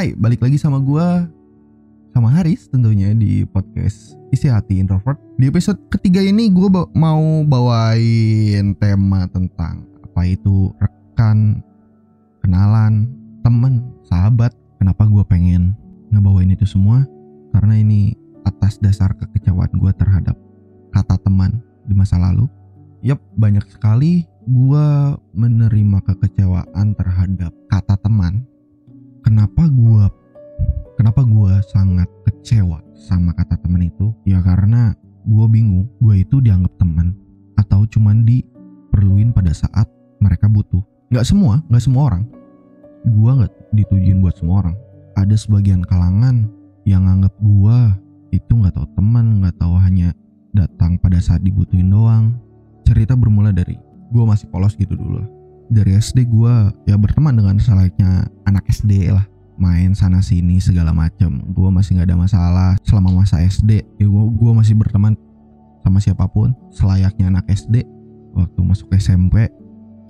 Hai, balik lagi sama gua sama Haris tentunya di podcast Isi Hati Introvert. Di episode ketiga ini gue ba- mau bawain tema tentang apa itu rekan, kenalan, temen, sahabat. Kenapa gue pengen ngebawain itu semua? Karena ini atas dasar kekecewaan gue terhadap kata teman di masa lalu. Yap, banyak sekali gue menerima kekecewaan terhadap kata teman. Kenapa gue kenapa gue sangat kecewa sama kata teman itu? Ya karena gue bingung, gue itu dianggap teman atau cuman diperluin pada saat mereka butuh. Nggak semua, nggak semua orang. Gue nggak ditujuin buat semua orang. Ada sebagian kalangan yang anggap gue itu nggak tahu teman, nggak tahu hanya datang pada saat dibutuhin doang. Cerita bermula dari gue masih polos gitu dulu. Dari SD gue ya berteman dengan selayaknya anak SD lah. Main sana sini segala macam gue masih nggak ada masalah selama masa SD ya gue gua masih berteman sama siapa pun selayaknya anak SD waktu masuk SMP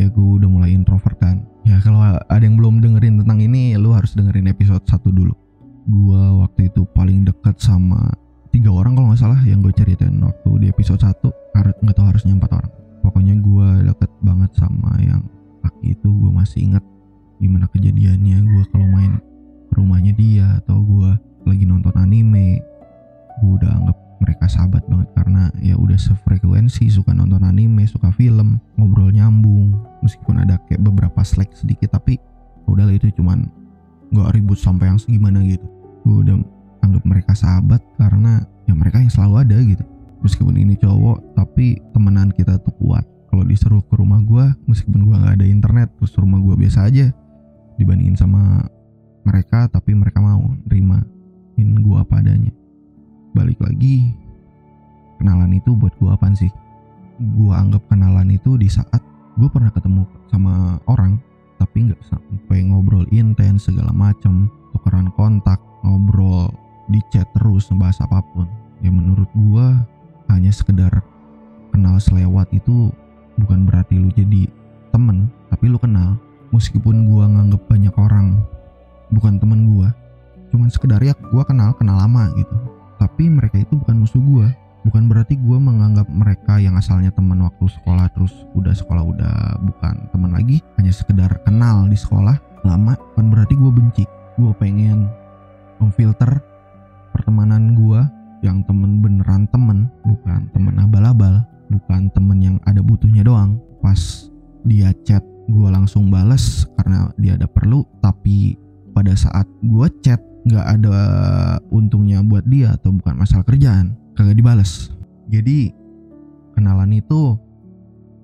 ya gue udah mulai introvert kan. Ya kalau ada yang belum dengerin tentang ini lu harus dengerin episode 1 dulu. Gue waktu itu paling dekat sama tiga orang kalau nggak salah yang gue ceritain waktu di episode 1 harus nggak tahu harusnya empat orang. Pokoknya gue deket banget sama yang laki itu gue masih inget gimana kejadiannya gue kalau main ke rumahnya dia atau gue lagi nonton anime. Gue udah anggap mereka sahabat banget karena ya udah sefrekuensi suka nonton anime suka film ngobrol nyambung meskipun ada kayak beberapa slack sedikit tapi udah itu cuman nggak ribut sampai yang segimana gitu. Gue udah anggap mereka sahabat karena ya mereka yang selalu ada gitu. Meskipun ini cowok tapi temenan kita tuh kuat kalau disuruh ke rumah gue meskipun gue nggak ada internet terus rumah gue biasa aja. Dibandingin sama mereka tapi mereka mau nerimain gue apa adanya. Balik lagi kenalan itu buat gue apaan sih? Gue anggap kenalan itu di saat gue pernah ketemu sama orang tapi nggak sampai ngobrol intens segala macam tukeran kontak ngobrol di chat terus ngebahas apa pun. Ya menurut gue hanya sekedar kenal selewat itu bukan berarti lu jadi temen tapi lu kenal. Meskipun gue nganggep banyak orang bukan teman gue cuman sekedar ya gue kenal kenal lama gitu. Tapi mereka itu bukan musuh gue bukan berarti gue menganggap mereka yang asalnya teman waktu sekolah terus udah sekolah udah bukan teman lagi hanya sekedar kenal di sekolah lama. Bukan berarti gue benci. Gue pengen memfilter pertemanan gue yang temen beneran temen bukan temen abal-abal bukan temen yang ada butuhnya doang. Pas dia chat gue langsung bales karena dia ada perlu. Tapi pada saat gue chat nggak ada untungnya buat dia atau bukan masalah kerjaan. Kagak dibales. Jadi kenalan itu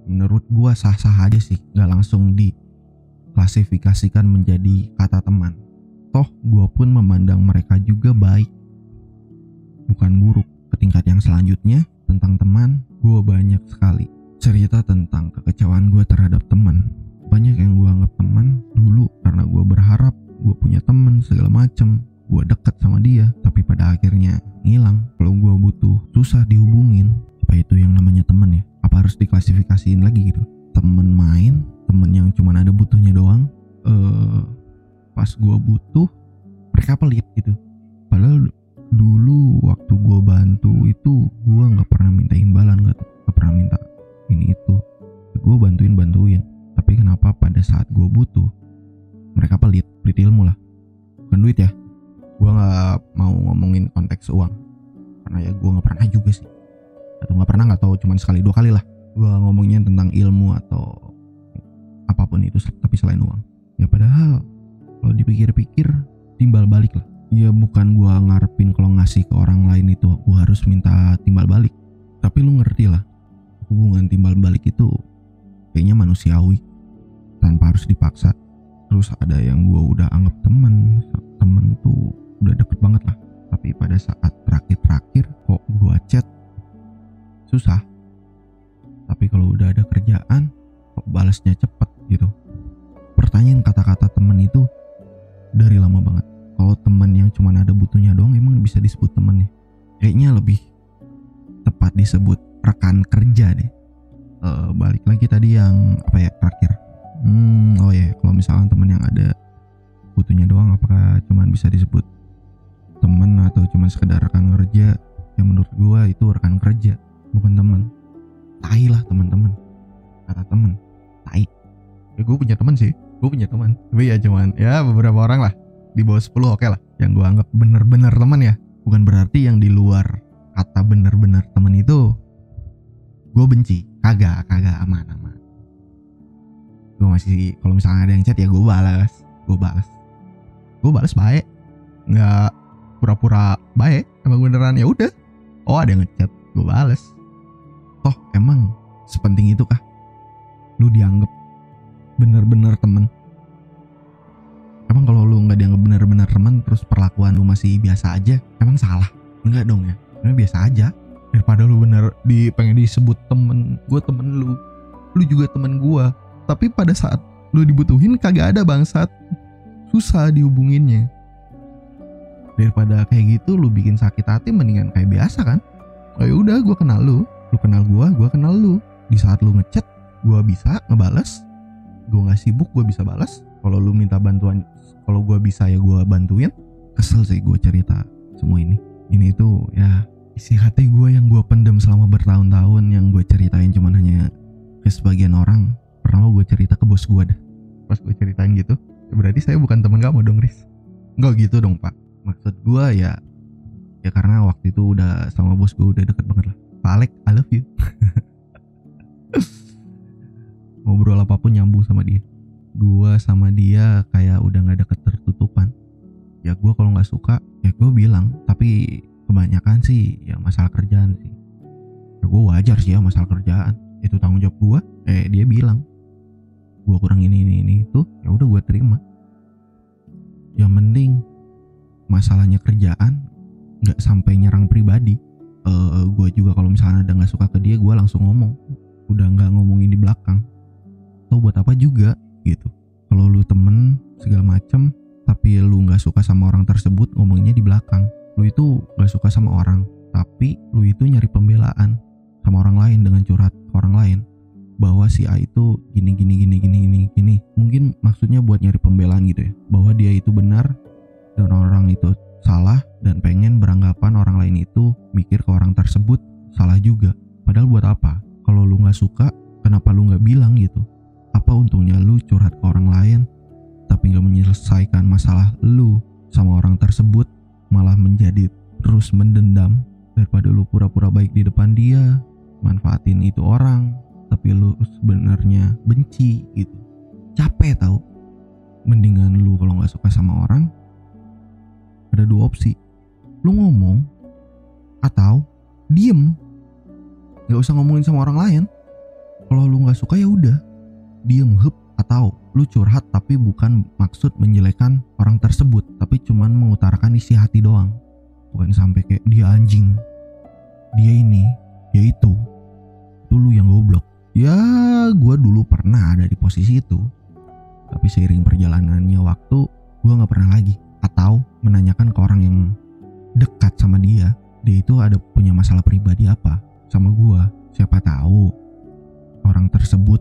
menurut gue sah-sah aja sih. Nggak langsung diklasifikasikan menjadi kata teman. Toh gue pun memandang mereka juga baik. Bukan buruk. Ke tingkat yang selanjutnya tentang teman gue banyak sekali cerita tentang kekecewaan gue terhadap teman. Banyak yang gue anggap teman dulu karena gue berharap gue punya temen segala macem kalau dipikir-pikir timbal balik lah. Ya bukan gue ngarepin kalau ngasih ke orang lain itu gue harus minta timbal balik. Tapi lu ngerti lah hubungan timbal balik itu kayaknya manusiawi. Tanpa harus dipaksa terus ada yang gue udah anggap temen. Temen tuh udah deket banget lah. Tapi pada saat terakhir-terakhir kok gue chat susah. Tapi kalau udah ada kerjaan kok balasnya cepet bisa disebut temen ya kayaknya lebih tepat disebut rekan kerja deh. Uh, balik lagi tadi yang apa ya terakhir. Hmm oh ya kalau misalkan temen yang ada butuhnya doang apakah cuman bisa disebut temen atau cuma sekedar rekan kerja? Ya menurut gue itu rekan kerja bukan temen. Tai lah teman-teman kata temen tai. Ya gue punya temen sih gue punya teman tapi ya cuman ya beberapa orang lah di bawah 10 oke lah yang gue anggap bener-bener teman ya bukan berarti yang di luar kata bener-bener temen itu gue benci kagak kagak aman aman. Gue masih kalau misalnya ada yang chat ya gue balas gue balas. Gue balas baik nggak pura-pura baik emang beneran ya udah. Oh ada yang ngechat gue balas. Toh emang sepenting itu kah? Lu dianggap bener-bener temen emang kalau lu nggak dianggap bener-bener temen terus perlakuan lu masih biasa aja emang salah? Enggak dong ya emang biasa aja. Daripada lu bener di pengen disebut temen gue temen lu lu juga temen gue tapi pada saat lu dibutuhin kagak ada bangsat. Susah dihubunginnya. Daripada kayak gitu lu bikin sakit hati mendingan kayak biasa kan? Oh ya udah gue kenal lu. Lu kenal gue gue kenal lu. Di saat lu ngechat gue bisa ngebales. Gue nggak sibuk gue bisa balas kalau lu minta bantuan kalau gue bisa ya gue bantuin kesel sih gue cerita semua ini. Ini tuh ya isi hati gue yang gue pendem selama bertahun-tahun yang gue ceritain cuman hanya ke sebagian orang. Pertama gue cerita ke bos gue dah. Pas gue ceritain gitu berarti saya bukan teman kamu dong Riz. Enggak gitu dong pak. Maksud gue ya ya karena waktu itu udah sama bos gue udah deket banget lah. Pak Alek I love you. Ngobrol apa pun nyambung sama dia gue sama dia kayak udah nggak ada ketertutupan ya gue kalau nggak suka ya gue bilang tapi kebanyakan sih ya masalah kerjaan sih. Ya gue wajar sih ya masalah kerjaan. Itu tanggung jawab gue eh dia bilang. Gue kurang ini ini ini itu ya udah gue terima. Yang mending masalahnya kerjaan nggak sampai nyerang pribadi. Uh, gue juga kalau misalnya ada nggak suka ke dia gue langsung ngomong. Udah nggak ngomongin di belakang. Tau buat apa juga gitu kalau lu temen segala macem tapi lu nggak suka sama orang tersebut ngomonginnya di belakang lu itu nggak suka sama orang tapi lu itu nyari pembelaan sama orang lain dengan curhat ke orang lain bahwa si A itu gini gini gini gini gini gini mungkin maksudnya buat nyari pembelaan gitu ya bahwa dia itu benar dan orang itu salah dan pengen beranggapan orang lain itu mikir ke orang tersebut salah juga. Padahal buat apa? Kalau lu nggak suka, kenapa lu nggak bilang gitu? Apa untungnya lu curhat ke orang lain, tapi nggak menyelesaikan masalah lu sama orang tersebut, malah menjadi terus mendendam daripada lu pura-pura baik di depan dia, manfaatin itu orang, tapi lu sebenarnya benci gitu. Capek tau. Mendingan lu kalau nggak suka sama orang, ada dua opsi lu ngomong atau diem nggak usah ngomongin sama orang lain kalau lu nggak suka ya udah diem hup atau lu curhat tapi bukan maksud menjelekan orang tersebut tapi cuman mengutarakan isi hati doang. Bukan sampai kayak dia anjing dia ini dia itu itu yang goblok. Ya gue dulu pernah ada di posisi itu tapi seiring perjalanannya waktu gue nggak pernah lagi atau menanyakan ke orang yang dekat sama dia dia itu ada punya masalah pribadi apa sama gua siapa tahu orang tersebut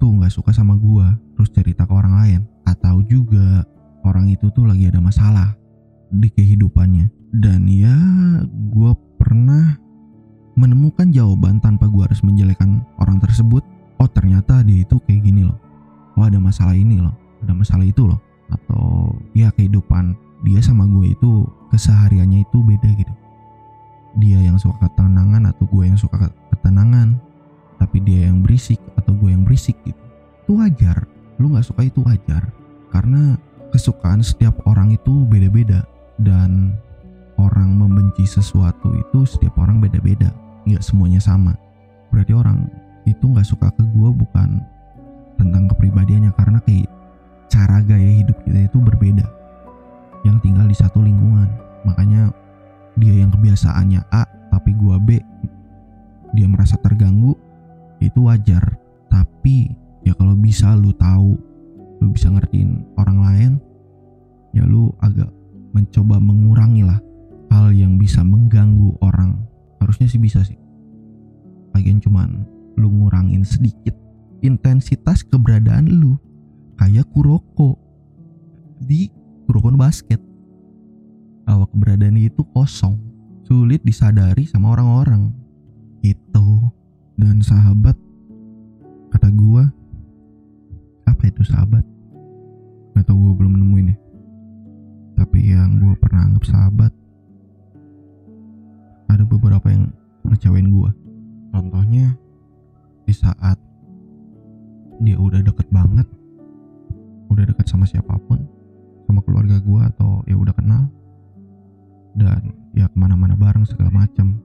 tuh nggak suka sama gua terus cerita ke orang lain. Atau juga orang itu tuh lagi ada masalah di kehidupannya. Dan ya gua pernah menemukan jawaban tanpa gua harus menjelekan orang tersebut. Oh ternyata dia itu kayak gini loh. Oh ada masalah ini loh. Ada masalah itu loh. Atau ya kehidupan dia sama gue itu kesehariannya itu beda gitu. Dia yang suka ketenangan atau gue yang suka ketenangan tapi dia yang berisik atau gue yang berisik gitu. Itu wajar. Lu nggak suka itu wajar. Karena kesukaan setiap orang itu beda-beda. Dan orang membenci sesuatu itu setiap orang beda-beda. Nggak semuanya sama. Berarti orang itu nggak suka ke gue bukan tentang kepribadiannya. Karena kayak cara gaya hidup kita itu berbeda. Yang tinggal di satu lingkungan. Makanya dia yang kebiasaannya A tapi gua B dia merasa terganggu itu wajar. Tapi ya kalau bisa lu tahu lu bisa ngertiin orang lain ya lu agak mencoba mengurangi lah hal yang bisa mengganggu orang. Harusnya sih bisa sih. Lagian cuman lu ngurangin sedikit intensitas keberadaan lu kayak Kuroko. Di Kuroko basket. Keberadaan dia itu kosong sulit disadari sama orang-orang. Itu dan sahabat kata gua apa itu sahabat? Atau gue belum nemuin ya. Tapi yang gue pernah anggap sahabat ada beberapa yang ngecewain gue contohnya di saat dia udah deket banget udah deket sama siapa pun sama keluarga gue atau ya udah kenal dan ya ke mana-mana bareng segala macam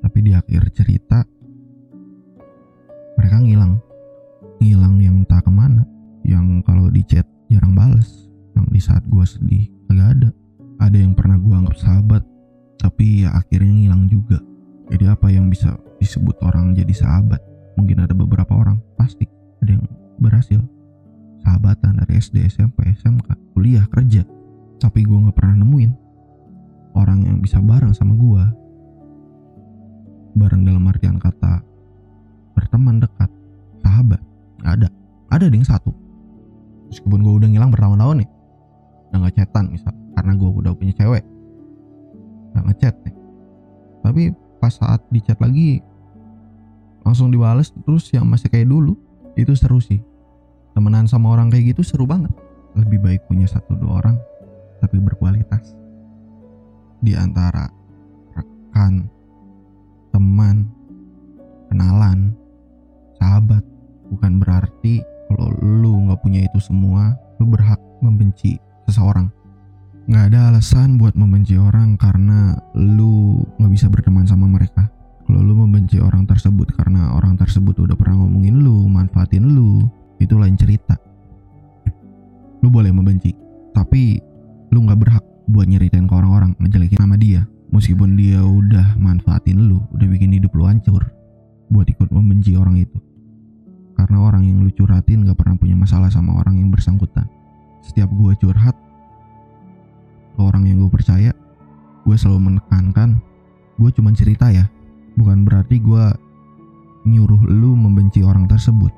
tapi di akhir cerita gue sedih. Agak ada. Ada yang pernah gue anggap sahabat tapi ya akhirnya ngilang juga. Jadi apa yang bisa disebut orang jadi sahabat? Mungkin ada beberapa orang pasti. Ada yang berhasil. Sahabatan dari SD SMP SMK kuliah kerja. Tapi gue nggak pernah nemuin orang yang bisa bareng sama gue bareng dalam artian kata berteman dekat sahabat. Gak ada. Ada yang satu. Meskipun gue udah ngilang bertahun-tahun nih udah nggak misal. Karena gue udah punya cewek. Nggak ngechat nih. Tapi pas saat di chat lagi langsung dibales terus yang masih kayak dulu itu seru sih. Temenan sama orang kayak gitu seru banget. Lebih baik punya satu dua orang tapi berkualitas. Di antara rekan teman kenalan sahabat bukan berarti kalau lu nggak punya itu semua lu berhak membenci seseorang. Nggak ada alasan buat membenci orang karena setiap gue curhat ke orang yang gue percaya gue selalu menekankan gue cuma cerita ya. Bukan berarti gue nyuruh lu membenci orang tersebut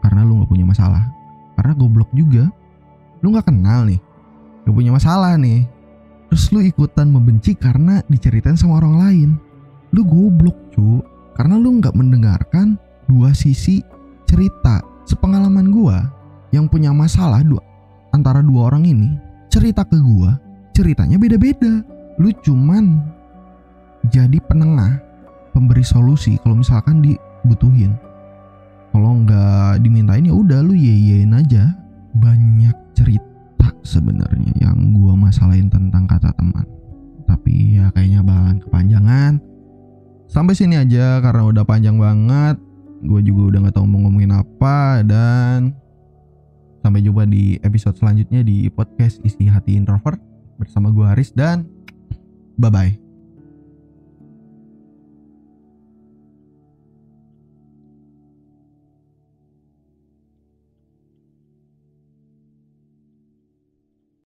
karena lu gak punya masalah. Karena goblok juga. Lu gak kenal nih gak punya masalah nih. Terus lu ikutan membenci karena diceritain sama orang lain. Lu goblok cu. Karena lu gak mendengarkan dua sisi cerita sepengalaman gua yang punya masalah dua antara dua orang ini cerita ke gua ceritanya beda-beda. Lu cuman jadi penengah pemberi solusi kalau misalkan dibutuhin. Kalau nggak dimintain ya udah lu yeyein aja. Banyak cerita sebenarnya yang gua masalahin tentang kata teman. Tapi ya kayaknya bakalan kepanjangan. Sampai sini aja karena udah panjang banget. Gue juga udah nggak tahu mau ngomongin apa dan sampai jumpa di episode selanjutnya di podcast isi hati introvert. Bersama gue Haris dan bye bye